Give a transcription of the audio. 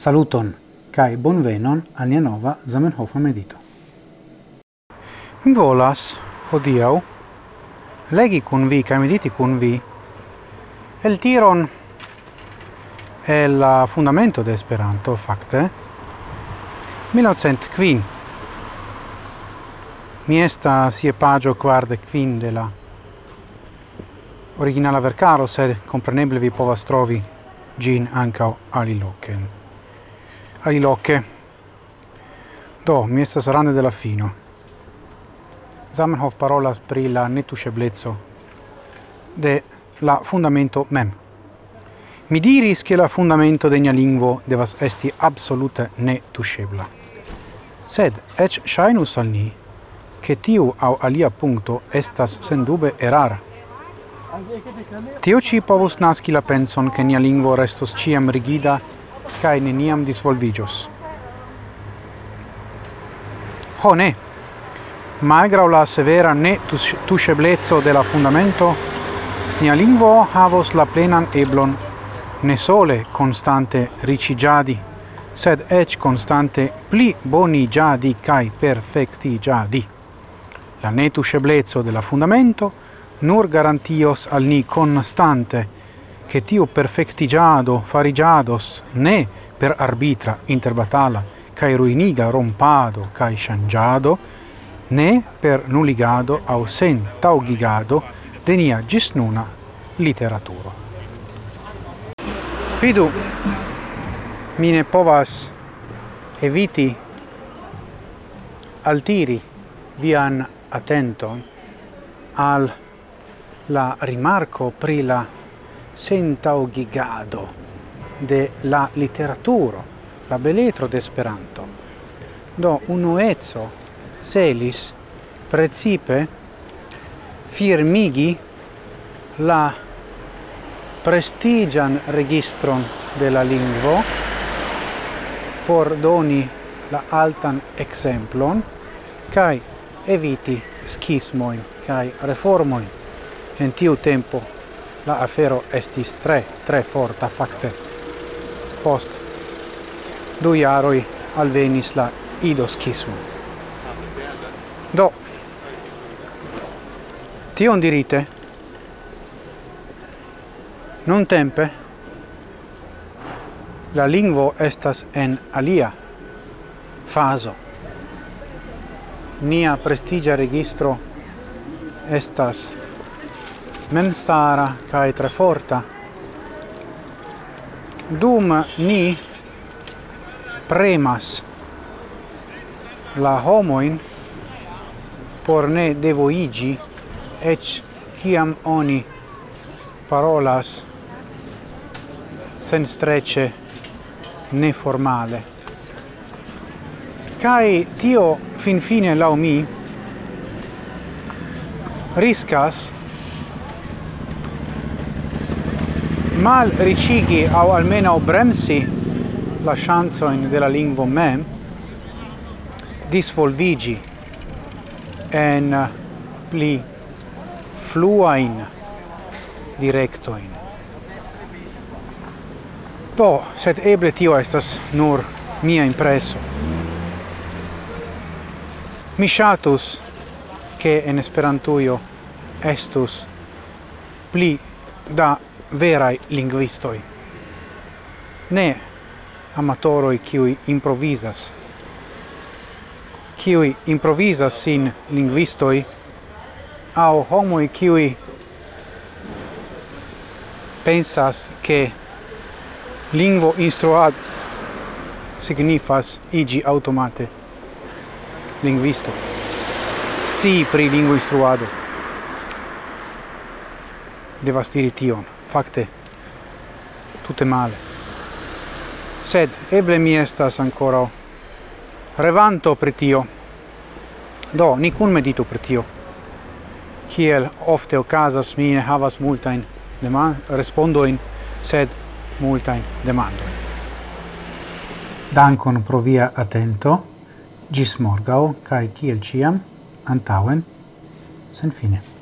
Saluton kai bonvenon al nia nova Zamenhof medito. Volas hodiau legi kun vi kai mediti kun vi el tiron el la fundamento de Esperanto fakte 1900 kvin mi estas je pagio quarde quin de la originala vercaro, sed compreneble vi povas trovi gin ancao aliloken aliloke. Do, mi estas rande de la fino. Zamenhof parolas pri la netuŝebleco de la fundamento mem. Mi diris che la fundamento de nia lingvo devas esti absolute netuscebla. Sed ec shainus al ni, che tiu au alia punto estas sendube erara. Tio ci povus nasci la penson che nia lingvo restos ciam rigida cae neniam disvolvigios. Ho ne! Malgrau la severa ne tuŝeblezzo de la fundamento, nia lingvo havos la plenan eblon ne sole constante ricigiadi, sed ec constante pli boni giadi cae perfectigiadi. La netusceblezzo della fundamento nur garantios al ni constante che tiu perfectigiado farigiados ne per arbitra interbatala cae ruiniga rompado cae shangiado, ne per nuligado au sen taugigado denia gis nuna literaturo. Fidu, mi ne povas eviti altiri vian attenton al la rimarco pri la sentaugigado de la literaturo, la beletro de Esperanto. Do unuezzo celis precipe firmigi la prestigian registron de la lingvo por doni la altan exemplon kai eviti schismoi kai reformoi en tiu tempo la afero estis tre, tre forta facte. Post du jaroi alvenis la idoskismo. Do, tion dirite, non tempe, la lingvo estas en alia faso. Nia prestigia registro estas memstara kai tre forta. Dum ni premas la homoin por ne devoigi ec ciam oni parolas sen strece ne formale kai tio fin fine lau mi riscas mal ricigi au almeno bremsi la chance della lingua mem disvolvigi en pli fluain directoin. To, sed eble tio estas nur mia impreso. Mi shatus che en Esperantujo estus pli da verai linguistoi. Ne amatoroi qui improvisas. Qui improvisas sin linguistoi au homoi qui pensas che lingvo instruat signifas igi automate linguisto. si pri lingvo instruado devas diri tion facte tutte male. Sed eble mi estas ancora revanto pri tio. Do, ni kun meditu pri tio. Kiel ofte okazas, mi ne havas multajn respondoin, sed multajn demando Dankon pro via atento. Gis morgau, kai kiel ciam, antauen, sen fine.